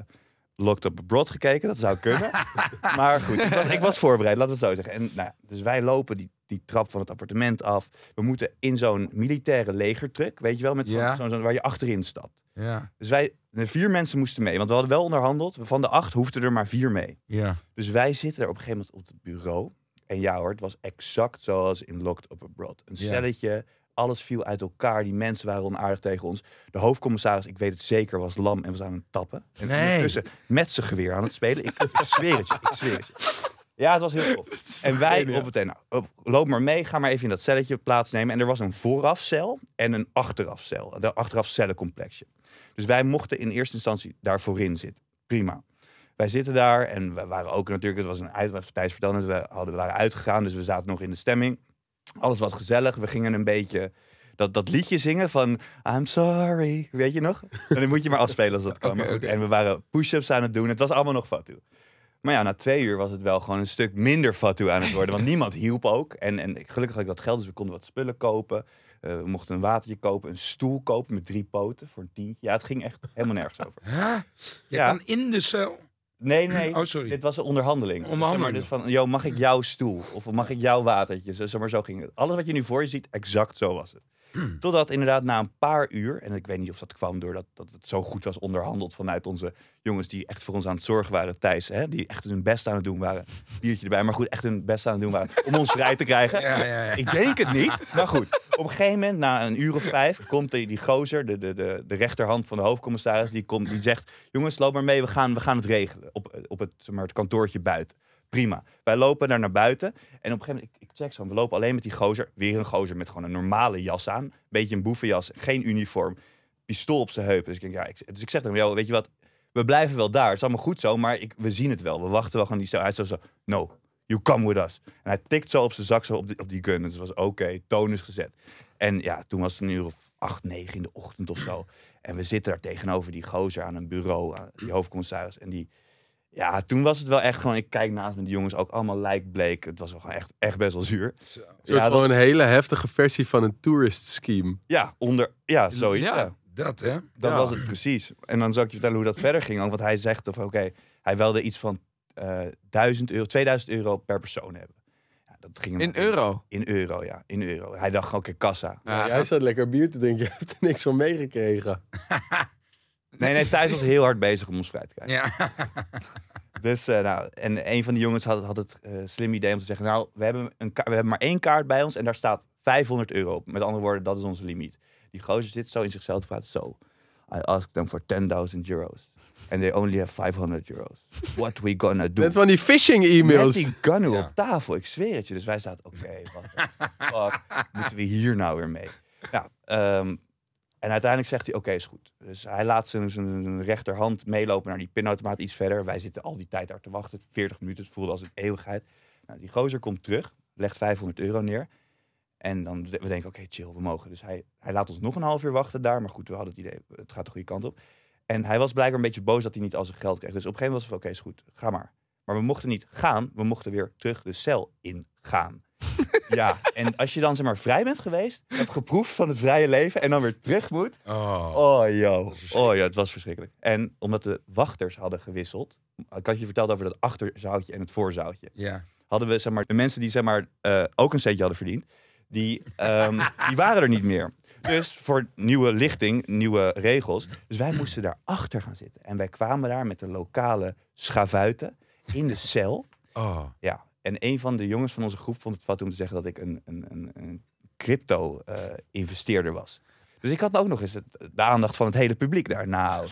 Locked Up Abroad gekeken, dat zou kunnen. *laughs* maar goed, ik was, ik was voorbereid, laten we het zo zeggen. En, nou, dus wij lopen die, die trap van het appartement af. We moeten in zo'n militaire legertruck, weet je wel, met zo'n- Ja. zo'n- zo'n- waar je achterin stapt. Ja, Dus wij, vier mensen moesten mee, want we hadden wel onderhandeld. Van de acht hoefden er maar vier mee. ja. Dus wij zitten er op een gegeven moment op het bureau. En ja hoor, het was exact zoals in Locked Up Abroad. Een celletje, alles viel uit elkaar. Die mensen waren onaardig tegen ons. De hoofdcommissaris, ik weet het zeker, was lam en was aan het tappen. En Nee. ondertussen met zijn geweer aan het spelen. Ik, ik zweer het je, ik zweer het je. Ja, het was heel tof. *laughs* En wij op het nou, op- loop maar mee, ga maar even in dat celletje plaatsnemen. En er was een voorafcel en een achterafcel. De achterafcellencomplexje. Dus wij mochten in eerste instantie daar voorin zitten. Prima. Wij zitten daar en we waren ook natuurlijk, het was een uit, wat Thijs vertelde, we, hadden, we waren uitgegaan, dus we zaten nog in de stemming. Alles was gezellig. We gingen een beetje dat, dat liedje zingen van I'm sorry, weet je nog? *laughs* En dan moet je maar afspelen als dat kan. En we waren push-ups aan het doen. Het was allemaal nog fatu. Maar ja, na twee uur was het wel gewoon een stuk minder fatu aan het worden. Want *laughs* niemand hielp ook. En, en gelukkig had ik dat geld, dus we konden wat spullen kopen. Eh, we mochten een watertje kopen, een stoel kopen met drie poten voor een tientje. Ja, het ging echt helemaal nergens over. Huh? Je Ja. kan in de cel. Nee, nee. Oh, sorry. Dit was een onderhandeling. Dus, zeg maar, Onderhandeling. dus van, yo, mag ik jouw stoel? Of mag ik jouw watertje? Zo, zeg maar, zo ging het. Alles wat je nu voor je ziet, exact zo was het. *clears throat* Totdat inderdaad na een paar uur, en ik weet niet of dat kwam doordat dat het zo goed was onderhandeld vanuit onze jongens die echt voor ons aan het zorgen waren, Thijs, hè, die echt hun best aan het doen waren. Biertje erbij, maar goed, echt hun best aan het doen waren om ons vrij te krijgen. *laughs* Ja, ja, ja. Ik denk het niet, maar goed. Op een gegeven moment, na een uur of vijf, komt die, die gozer, de, de, de, de rechterhand van de hoofdcommissaris, die, komt, die zegt, jongens, loop maar mee, we gaan, we gaan het regelen op, op het, zeg maar, het kantoortje buiten. Prima. Wij lopen daar naar buiten. En op een gegeven moment, ik, zo, we lopen alleen met die gozer. Weer een gozer met gewoon een normale jas aan. Beetje een boevenjas, geen uniform. Pistool op zijn heup. Dus ik, denk, ja, ik, dus ik zeg tegen "Yo, weet je wat, we blijven wel daar. Het is allemaal goed zo, maar ik, we zien het wel. We wachten wel gewoon die zo. Hij zo, zo, no, you come with us. En hij tikt zo op zijn zak, zo op die, op die gun. Dus het was oké, toon is gezet. En ja, toen was het een uur of acht, negen in de ochtend of zo. En we zitten daar tegenover die gozer aan een bureau, aan die hoofdcommissaris. En die, ja, toen was het wel echt gewoon, ik kijk naast me, die jongens ook allemaal lijkbleek. Het was wel gewoon echt, echt best wel zuur. Soort Ja, dat- gewoon een hele heftige versie van een tourist scheme. Ja, onder, ja, zoiets. Ja. Ja. Dat, hè? Dat Ja. was het precies. En dan zal ik je vertellen hoe dat verder ging. Want hij zegt, of oké, hij wilde iets van eh 1000 euro, 2000 euro per persoon hebben. Ja, dat ging In euro. In euro, ja. In euro. Hij dacht, oké, kassa. Ja, Jij zat lekker bier te drinken, *laughs* je hebt er niks van meegekregen. *laughs* Nee, nee, Thijs was heel hard bezig om ons vrij te krijgen. Ja. Dus, eh, nou, en een van de jongens had, had het eh, slim idee om te zeggen, nou, we hebben, een we hebben maar één kaart bij ons en daar staat 500 euro op. Met andere woorden, dat is onze limiet. Die gozer zit zo in zichzelf te praten, zo. I asked them for 10.000 euros. And they only have 500 euros. What we gonna do? Net van die phishing Met e-mails. die gun nu Ja. op tafel, ik zweer het je. Dus wij zaten, oké, wat de fuck *laughs* moeten we hier nou weer mee? Ja, ehm, En uiteindelijk zegt hij, oké, is goed. Dus hij laat zijn, rechterhand meelopen naar die pinautomaat iets verder. Wij zitten al die tijd daar te wachten. 40 minuten, het voelde als een eeuwigheid. Nou, die gozer komt terug, legt 500 euro neer. En dan we denken, oké, chill, we mogen. Dus hij, hij laat ons nog een half uur wachten daar. Maar goed, we hadden het idee, het gaat de goede kant op. En hij was blijkbaar een beetje boos dat hij niet al zijn geld kreeg. Dus op een gegeven moment was het oké, is goed, ga maar. Maar we mochten niet gaan, we mochten weer terug de cel ingaan. Ja, en als je dan zeg maar vrij bent geweest, hebt geproefd van het vrije leven en dan weer terug moet. Oh. Oh joh, oh ja, het was verschrikkelijk. En omdat de wachters hadden gewisseld, ik had je verteld over dat achterzoutje en het voorzoutje Ja. hadden we zeg maar, de mensen die zeg maar, eh, ook een centje hadden verdiend, die, ehm, *laughs* die waren er niet meer. Dus voor nieuwe lichting, nieuwe regels. Dus wij moesten daarachter gaan zitten. En wij kwamen daar met de lokale schavuiten in de cel. Oh. Ja, en een van de jongens van onze groep vond het wat om te zeggen dat ik een, een, een, crypto-investeerder was. Dus ik had ook nog eens de aandacht van het hele publiek daar. Nou,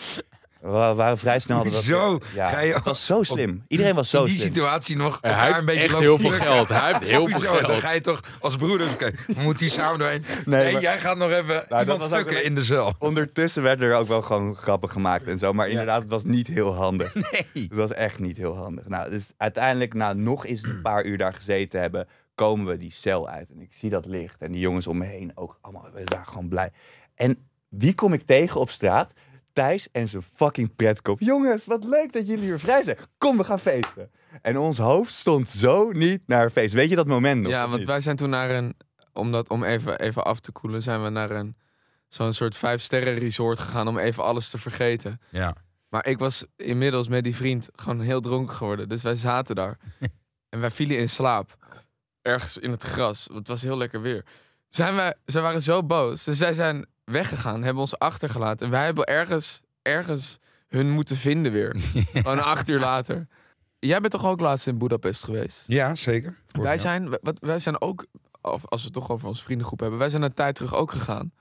we waren vrij snel... dat- Zo, ja, ga je het was zo slim. Iedereen was zo In die slim. situatie nog elkaar hij heeft een beetje echt heel veel geld. Hij heeft heel *laughs* veel Hoezo? Dan geld. ga je toch als broeder... Oké, we moeten hier samen doorheen. Nee, maar- jij gaat nog even dat iemand fucken wel- in de cel. Ondertussen werden er ook wel gewoon grappen gemaakt en zo. Maar Ja. inderdaad, het was niet heel handig. *laughs* Nee. Het was echt niet heel handig. Nou, dus uiteindelijk, na nog eens een paar uur daar gezeten hebben, komen we die cel uit. En ik zie dat licht. En die jongens om me heen ook allemaal, we waren gewoon blij. En wie kom ik tegen op straat? Thijs en zijn fucking pretkop. Jongens, wat leuk dat jullie weer vrij zijn. Kom, we gaan feesten. En ons hoofd stond zo niet naar feest. Weet je dat moment nog? Ja, want niet? wij zijn toen naar een, om, dat, om even, even af te koelen, zijn we naar een zo'n soort vijf sterren resort gegaan om even alles te vergeten. Ja. Maar ik was inmiddels met die vriend gewoon heel dronken geworden. Dus wij zaten daar. *laughs* en wij vielen in slaap. Ergens in het gras. want Het was heel lekker weer. Zijn wij, zij waren zo boos. Dus zij zijn weggegaan. Hebben ons achtergelaten. En wij hebben ergens, ergens hun moeten vinden weer. *laughs* Gewoon acht uur later. Jij bent toch ook laatst in Budapest geweest? Ja, zeker. Vorig Wij zijn, wat, wij zijn ook, of als we het toch over onze vriendengroep hebben, wij zijn een tijd terug ook gegaan.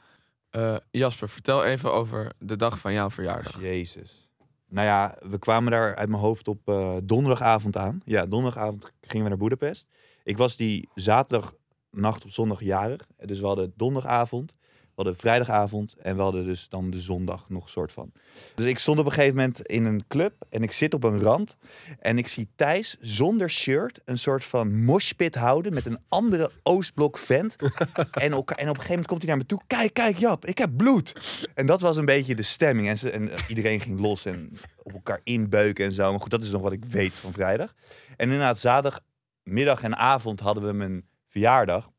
Eh, Jasper, vertel even over de dag van jouw verjaardag. Jezus. Nou ja, we kwamen daar uit mijn hoofd op eh, donderdagavond aan. Ja, donderdagavond gingen we naar Boedapest. Ik was die zaterdagnacht op zondag jarig. Dus we hadden donderdagavond, hadden vrijdagavond en we hadden dus dan de zondag nog soort van. Dus ik stond op een gegeven moment in een club en ik zit op een rand. En ik zie Thijs zonder shirt een soort van moshpit houden met een andere Oostblok vent. *laughs* en, ook, en op een gegeven moment komt hij naar me toe. Kijk, kijk Jap, ik heb bloed. En dat was een beetje de stemming. En, ze, en eh, iedereen ging los en op elkaar inbeuken en zo. Maar goed, dat is nog wat ik weet van vrijdag. En inderdaad, zaterdagmiddag en avond hadden we mijn verjaardag.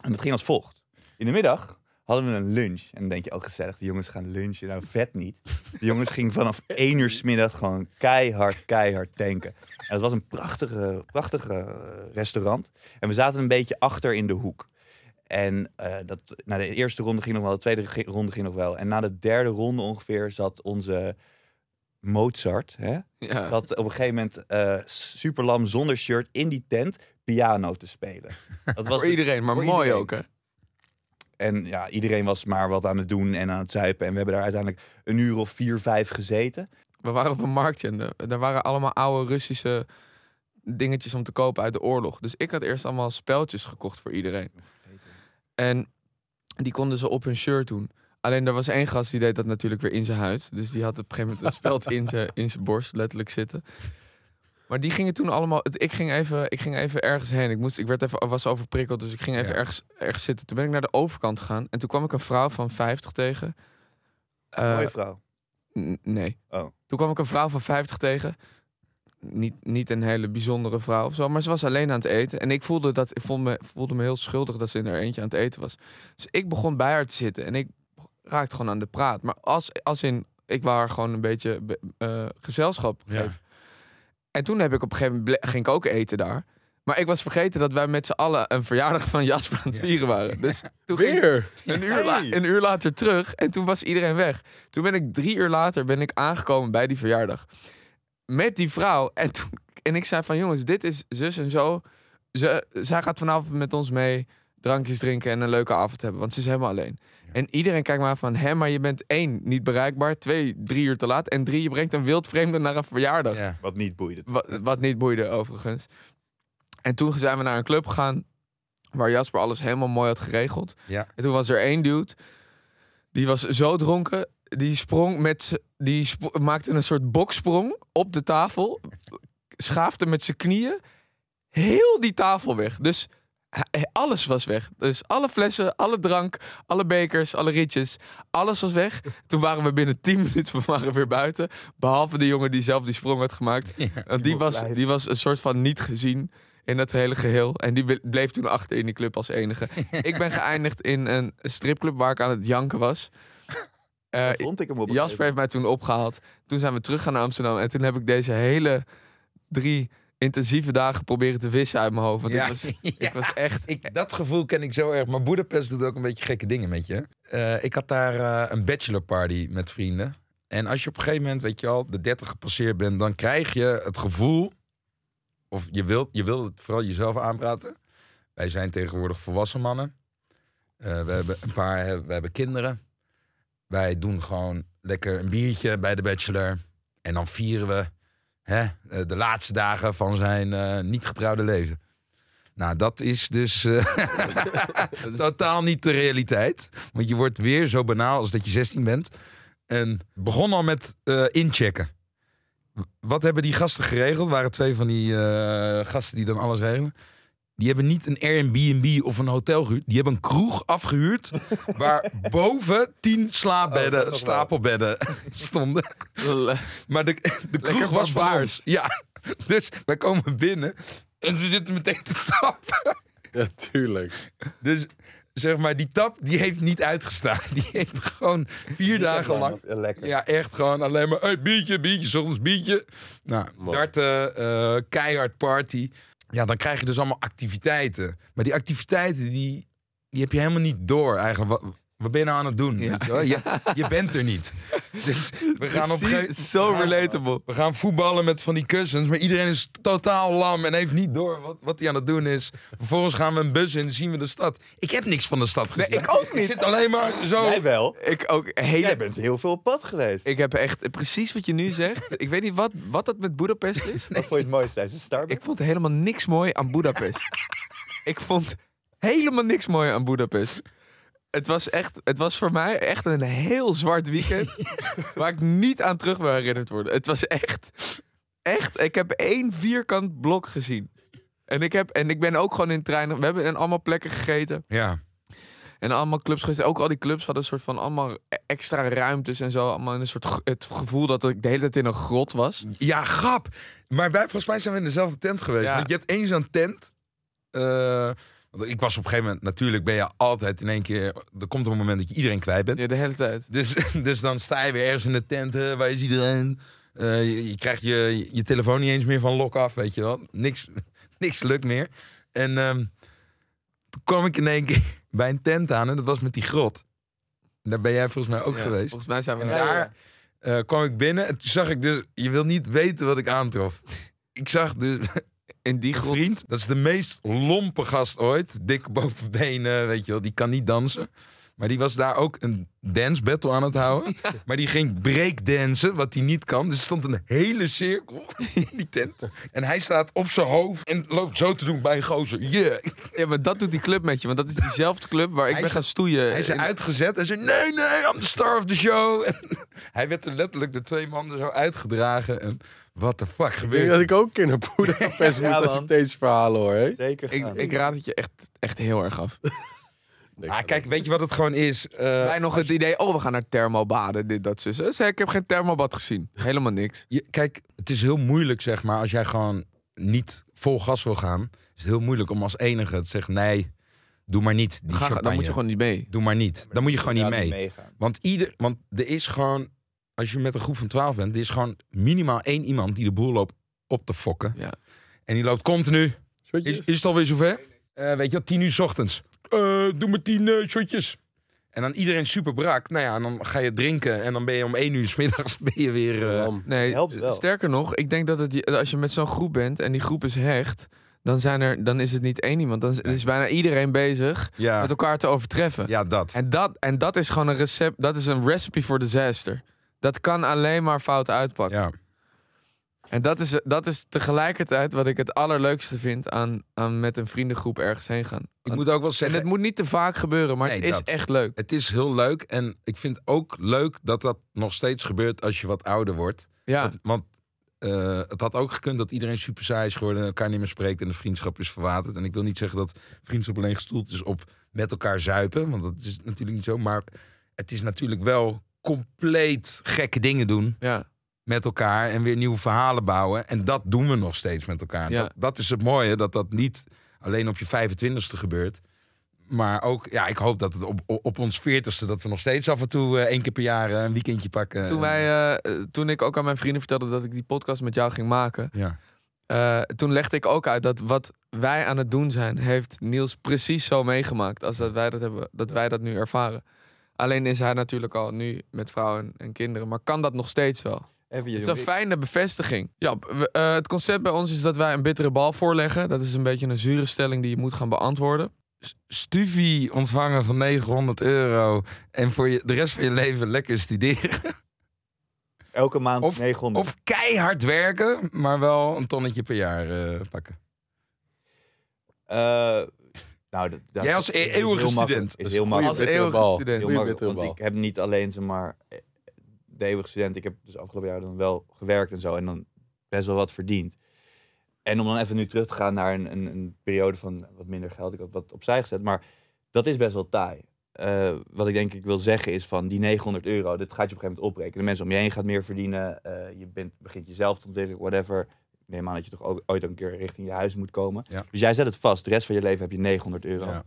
En dat ging als volgt. In de middag hadden we een lunch. En dan denk je, oh gezellig, de jongens gaan lunchen. Nou, vet niet. De jongens gingen vanaf *laughs* één uur 's middag gewoon keihard, keihard tanken. En het was een prachtige, prachtige eh, restaurant. En we zaten een beetje achter in de hoek. En eh, dat, na de eerste ronde ging nog wel, de tweede ronde ging nog wel. En na de derde ronde ongeveer zat onze Mozart, hè, Ja. zat op een gegeven moment eh super lam zonder shirt in die tent piano te spelen. *laughs* Dat was Voor iedereen, maar mooi iedereen. ook hè. En ja, iedereen was maar wat aan het doen en aan het zuipen. En we hebben daar uiteindelijk een uur of vier, vijf gezeten. We waren op een marktje en de- daar waren allemaal oude Russische dingetjes om te kopen uit de oorlog. Dus ik had eerst allemaal speltjes gekocht voor iedereen. En die konden ze op hun shirt doen. Alleen er was één gast die deed dat natuurlijk weer in zijn huid. Dus die had op een gegeven moment een speld in zijn, in zijn borst letterlijk zitten. Maar die gingen toen allemaal. Ik ging even, ik ging even ergens heen. Ik, moest, ik werd even, was overprikkeld, dus ik ging even Ja. ergens, ergens zitten. Toen ben ik naar de overkant gegaan. En toen kwam ik een vrouw van 50 tegen. Eh, Mooie vrouw. N- Nee. Oh. Toen kwam ik een vrouw van 50 tegen. Niet, niet een hele bijzondere vrouw of zo, maar ze was alleen aan het eten. En ik voelde, dat, ik voelde, me, voelde me heel schuldig dat ze in haar eentje aan het eten was. Dus ik begon bij haar te zitten en ik raakte gewoon aan de praat. Maar als, als in, ik wou haar gewoon een beetje be- eh, gezelschap Ja. En toen heb ik op een gegeven moment, ging ik ook eten daar. Maar ik was vergeten dat wij met z'n allen een verjaardag van Jasper aan het vieren waren. Dus toen ging, Weer? een uur, la- een uur later terug en toen was iedereen weg. Toen ben ik drie uur later ben ik aangekomen bij die verjaardag. Met die vrouw. En, toen, en ik zei van jongens, dit is zus en zo. Ze, zij gaat vanavond met ons mee drankjes drinken en een leuke avond hebben. Want ze is helemaal alleen. En iedereen kijkt maar van, hè, maar je bent één, niet bereikbaar. Twee, drie uur te laat. En drie, je brengt een wildvreemde naar een verjaardag. Ja. Wat niet boeide. Wat, wat niet boeide overigens. En toen zijn we naar een club gegaan. Waar Jasper alles helemaal mooi had geregeld. Ja. En toen was er één dude. Die was zo dronken. Die sprong met die sp- maakte een soort boksprong op de tafel. Schaafde met zijn knieën heel die tafel weg. Dus alles was weg. Dus alle flessen, alle drank, alle bekers, alle rietjes. Alles was weg. Toen waren we binnen 10 *laughs* minuten we waren weer buiten. Behalve de jongen die zelf die sprong had gemaakt. Want die, was, die was een soort van niet gezien in het hele geheel. En die ble- bleef toen achter in die club als enige. *laughs* ik ben geëindigd in een stripclub waar ik aan het janken was. *laughs* Eh, Daar vond ik hem op een Jasper heeft mij toen opgehaald. Toen zijn we teruggegaan naar Amsterdam. En toen heb ik deze hele drie intensieve dagen proberen te vissen uit mijn hoofd. Want Ja, *laughs* ik, was, ja. ik was echt... Ik, dat gevoel ken ik zo erg. Maar Boedapest doet ook een beetje gekke dingen met je. Eh, ik had daar eh, een bachelorparty met vrienden. En als je op een gegeven moment, weet je wel, de 30 gepasseerd bent, dan krijg je het gevoel. Of je wilt, je wilt het vooral jezelf aanpraten. Wij zijn tegenwoordig volwassen mannen. Eh, we hebben een paar, we hebben kinderen. Wij doen gewoon lekker een biertje bij de bachelor. En dan vieren we hè, eh, de laatste dagen van zijn eh, niet getrouwde leven. Nou, dat is dus eh, *laughs* totaal niet de realiteit. Want je wordt weer zo banaal als dat je 16 bent. En begon al met inchecken. Wat hebben die gasten geregeld? waren twee van die gasten die dan alles regelen. Die hebben niet een Airbnb of een hotel gehuurd. Die hebben een kroeg afgehuurd. *laughs* waar boven tien slaapbedden, Oh, stapelbedden *laughs* stonden. Maar de, de kroeg Lekker was ons. Ja, dus wij komen binnen en we zitten meteen te tappen. Ja, tuurlijk. Dus zeg maar, die tap die heeft niet uitgestaan. Die heeft gewoon vier dagen lang... Ja, lekker. Ja, echt gewoon alleen maar hey, biertje, biertje, 's ochtends biertje. Nou, Mooi. darten, eh, keihard party. Ja, dan krijg je dus allemaal activiteiten. Maar die activiteiten, die, die heb je helemaal niet door eigenlijk. Ben je nou aan het doen? Ja. weet je, wel? Je, *laughs* je bent er niet. Dus we gaan op een gegeven Zo we gaan- relatable. we gaan voetballen met van die kussens, maar iedereen is totaal lam en heeft niet door wat, wat hij aan het doen is. Vervolgens gaan we een bus in en zien we de stad. Ik heb niks van de stad gezien. Nee, ik ook Ik niet. zit alleen maar zo. Jij wel. Ik ook hele... Jij bent heel veel op pad geweest. Ik heb echt precies wat je nu zegt. Ik weet niet wat, wat dat met Budapest is. Wat vond je het mooiste tijdens de Starbucks? Ik vond helemaal niks mooi aan Budapest. ik vond helemaal niks mooi aan Budapest. Het was, echt, het was voor mij echt een heel zwart weekend. *laughs* waar ik niet aan terug wil herinnerd worden. Het was echt. Echt. Ik heb één vierkant blok gezien. En ik, heb, en ik ben ook gewoon in treinen. We hebben in allemaal plekken gegeten. Ja. En allemaal clubs geweest. Ook al die clubs hadden een soort van allemaal extra ruimtes en zo. Allemaal een soort het gevoel dat ik de hele tijd in een grot was. ja, grap. Maar wij, volgens mij zijn we in dezelfde tent geweest. Ja. Want je hebt één zo'n tent. eh, want ik was op een gegeven moment, natuurlijk ben je altijd in één keer. Er komt een moment dat je iedereen kwijt bent. Ja, de hele tijd. Dus, *laughs* dus dan sta je weer ergens in de tent. hè, waar is iedereen? Eh, je, je krijgt je, je telefoon niet eens meer van lok af, weet je wel. Niks, *laughs* niks lukt meer. En ehm, toen kwam ik in één keer *laughs* bij een tent aan en dat was met die grot. En daar ben jij volgens mij ook Ja, geweest. Volgens mij zijn we En daar. daar eh, kwam ik binnen en toen zag ik dus... Je wil niet weten wat ik aantrof. Ik zag dus In die grot. vriend. Dat is de meest lompe gast ooit. Dik boven benen, weet je wel. Die kan niet dansen. Maar die was daar ook een dance battle aan het houden. *laughs* Maar die ging breakdansen, wat hij niet kan. Dus er stond een hele cirkel *laughs* in die tent. En hij staat op zijn hoofd en loopt zo te doen bij een gozer. Yeah. Ja, maar dat doet die club met je. Want dat is diezelfde club waar ik Hij ben gaan stoeien. Hij is In- uitgezet en zei: Nee, nee, I'm the star of the show. *laughs* En hij werd er letterlijk door twee mannen zo uitgedragen. En what the fuck gebeurt dat ik ook een keer naar Ja, moet als ik deze verhalen hoor. Hè? Zeker ik, ik raad het je echt, echt heel erg af. Ah, kijk, weet je wat het gewoon is? Eh, Wij nog het idee, oh, we gaan naar thermobaden, dit, dat, zus. Zeg, ik heb geen thermobad gezien. Helemaal niks. je, kijk, het is heel moeilijk, zeg maar, als jij gewoon niet vol gas wil gaan. Is het heel moeilijk om als enige te zeggen: nee, doe maar niet. Die Ga, champagne. dan moet je gewoon niet mee. Doe maar niet. Dan moet je gewoon niet mee. Want, ieder, want er is gewoon, als je met een groep van 12 bent, er is gewoon minimaal één iemand die de boel loopt op te fokken. Ja. En die loopt continu. Is, is het alweer zover? Eh, weet je wat, tien uur 's ochtends. Eh, doe maar tien eh, shotjes. En dan iedereen super brak. Nou ja, en dan ga je drinken. En dan ben je om één uur 's middags ben je weer... eh. Nee, Helpt wel. sterker nog, ik denk dat het, als je met zo'n groep bent en die groep is hecht, dan, zijn er, dan is het niet één iemand. Dan is, is bijna iedereen bezig ja, met elkaar te overtreffen. ja, dat. En, dat, en dat is gewoon een recept, dat is een recipe voor disaster. Dat kan alleen maar fout uitpakken. Ja. En dat is, dat is tegelijkertijd wat ik het allerleukste vind aan, aan met een vriendengroep ergens heen gaan. Ik moet ook wel en zeggen, het moet niet te vaak gebeuren, maar Nee, het is dat. echt leuk. het is heel leuk. En ik vind ook leuk dat dat nog steeds gebeurt als je wat ouder wordt. Ja, Want, want, eh, het had ook gekund dat iedereen super saai is geworden, elkaar niet meer spreekt en de vriendschap is verwaterd. En ik wil niet zeggen dat vriendschap alleen gestoeld is op met elkaar zuipen, want dat is natuurlijk niet zo. Maar het is natuurlijk wel compleet gekke dingen doen ja. Met elkaar en weer nieuwe verhalen bouwen. En dat doen we nog steeds met elkaar. Ja. Dat, dat is het mooie, dat dat niet alleen op je 25ste gebeurt. Maar ook, ja, ik hoop dat het op, op, ons 40ste, dat we nog steeds af en toe eh, één keer per jaar eh, een weekendje pakken. Toen, wij, eh, toen ik ook aan mijn vrienden vertelde dat ik die podcast met jou ging maken, Ja. toen legde ik ook uit dat wat wij aan het doen zijn, heeft Niels precies zo meegemaakt als dat wij dat, hebben, dat, wij dat nu ervaren. Alleen is hij natuurlijk al nu met vrouwen en, en kinderen, maar kan dat nog steeds wel? Even Het is een fijne bevestiging. Ja, we- eh, het concept bij ons is dat wij een bittere bal voorleggen. Dat is een beetje een zure stelling die je moet gaan beantwoorden. studie ontvangen van 900 euro en voor je, de rest van je leven lekker studeren. *laughs* Elke maand Of- 900. Of keihard werken, maar wel een tonnetje per jaar eh, pakken. Eh, nou, dat, dat Jij als is- e- is eeuwige student. Is heel makkelijk. Als eeuwige bal. student. Heel makkelijk, want ik heb niet alleen zeg maar, de eeuwige student. Ik heb dus afgelopen jaar dan wel gewerkt en zo. En dan best wel wat verdiend. En om dan even nu terug te gaan naar een, een, een periode van wat minder geld. Ik had wat opzij gezet. Maar dat is best wel taai. Eh, wat ik denk ik wil zeggen is van die 900 euro. Dit gaat je op een gegeven moment opbreken. De mensen om je heen gaat meer verdienen. eh, je bent, begint jezelf te ontwikkelen, whatever. Ik neem aan dat je toch ook ooit een keer richting je huis moet komen. Ja. Dus jij zet het vast. De rest van je leven heb je 900 euro Ja.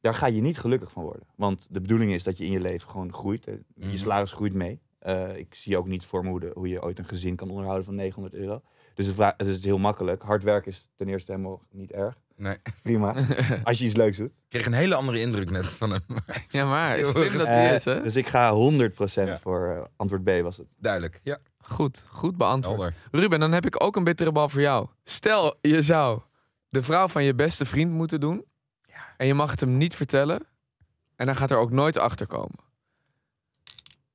Daar ga je niet gelukkig van worden. Want de bedoeling is dat je in je leven gewoon groeit. Eh, Je Mhm. salaris groeit mee. Eh, ik zie ook niet voor me hoe, de- hoe je ooit een gezin kan onderhouden van 900 euro. Dus het, vra- het is heel makkelijk. Hard werken is ten eerste helemaal niet erg. Nee. *laughs* Prima. *laughs* Als je iets leuks doet. Ik kreeg een hele andere indruk net van hem. *laughs* Ja, maar Heel slim dat Eh, hij is, hè? Dus ik ga 100% Ja. voor eh, antwoord B was het. Duidelijk. Ja, Goed, goed beantwoord. helder. Ruben, dan heb ik ook een bittere bal voor jou. Stel, je zou de vrouw van je beste vriend moeten doen. En je mag het hem niet vertellen. En hij gaat er ook nooit achter komen.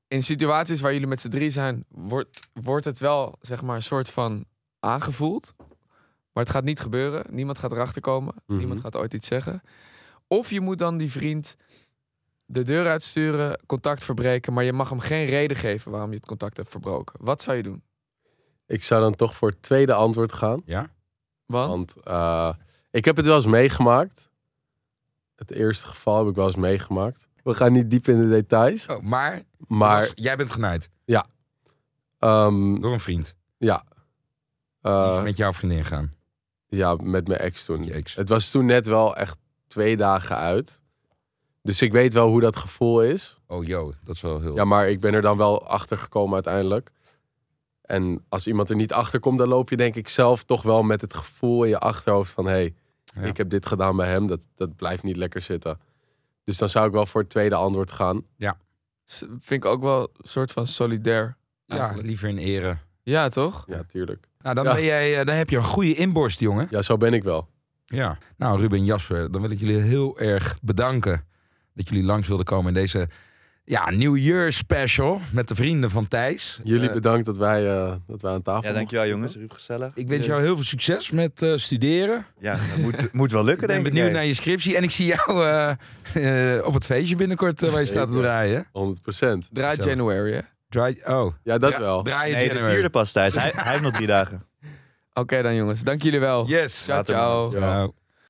In situaties waar jullie met z'n drie zijn, wordt, wordt het wel, zeg maar, een soort van aangevoeld. Maar het gaat niet gebeuren. Niemand gaat erachter komen. Mhm. Niemand gaat ooit iets zeggen. Of je moet dan die vriend de deur uitsturen, contact verbreken. Maar je mag hem geen reden geven waarom je het contact hebt verbroken. Wat zou je doen? Ik zou dan toch voor het tweede antwoord gaan. Ja? Want? Want eh, ik heb het wel eens meegemaakt. Het eerste geval heb ik wel eens meegemaakt. We gaan niet diep in de details. Oh, maar Maar was- jij bent genaaid ehm, door een vriend. ja. Eh, is met jouw vriendin gaan. ja, met mijn ex toen. Ex. Het was toen net wel echt twee dagen uit. Dus ik weet wel hoe dat gevoel is. Oh, yo, dat is wel heel... Ja, maar ik ben er dan wel achter gekomen uiteindelijk. En als iemand er niet achter komt, dan loop je denk ik zelf toch wel met het gevoel in je achterhoofd van... hé, hey, Ja. ik heb dit gedaan bij hem, dat, dat blijft niet lekker zitten. Dus dan zou ik wel voor het tweede antwoord gaan. S- Vind ik ook wel een soort van solidair. ja, eigenlijk. liever in ere. Ja, toch? Ja, tuurlijk. Nou, dan, Ja. ben jij, eh, dan heb je een goede inborst, jongen. Ja, zo ben ik wel. Ja. Nou, Ruben en Jasper, dan wil ik jullie heel erg bedanken dat jullie langs wilden komen in deze ja, New Year special met de vrienden van Thijs. Jullie Eh, bedankt dat wij, eh, dat wij aan tafel Ja, dankjewel jongens. Ruud, gezellig. Ik wens jou heel veel succes met eh, studeren. Ja, dat moet, moet wel lukken Ik ben denk ik. benieuwd hè. naar je scriptie. En ik zie jou eh, *laughs* eh, op het feestje binnenkort waar je staat te draaien. 100% Draai. January, hè? Draai, oh, Ja, dat Dra- wel. Draai Nee, de January. vierde pas Thijs. Hij, hij heeft nog drie dagen. *laughs* Oké dan jongens, dank jullie wel. Yes. Ciao, Later, ciao. man. Ja. Ciao.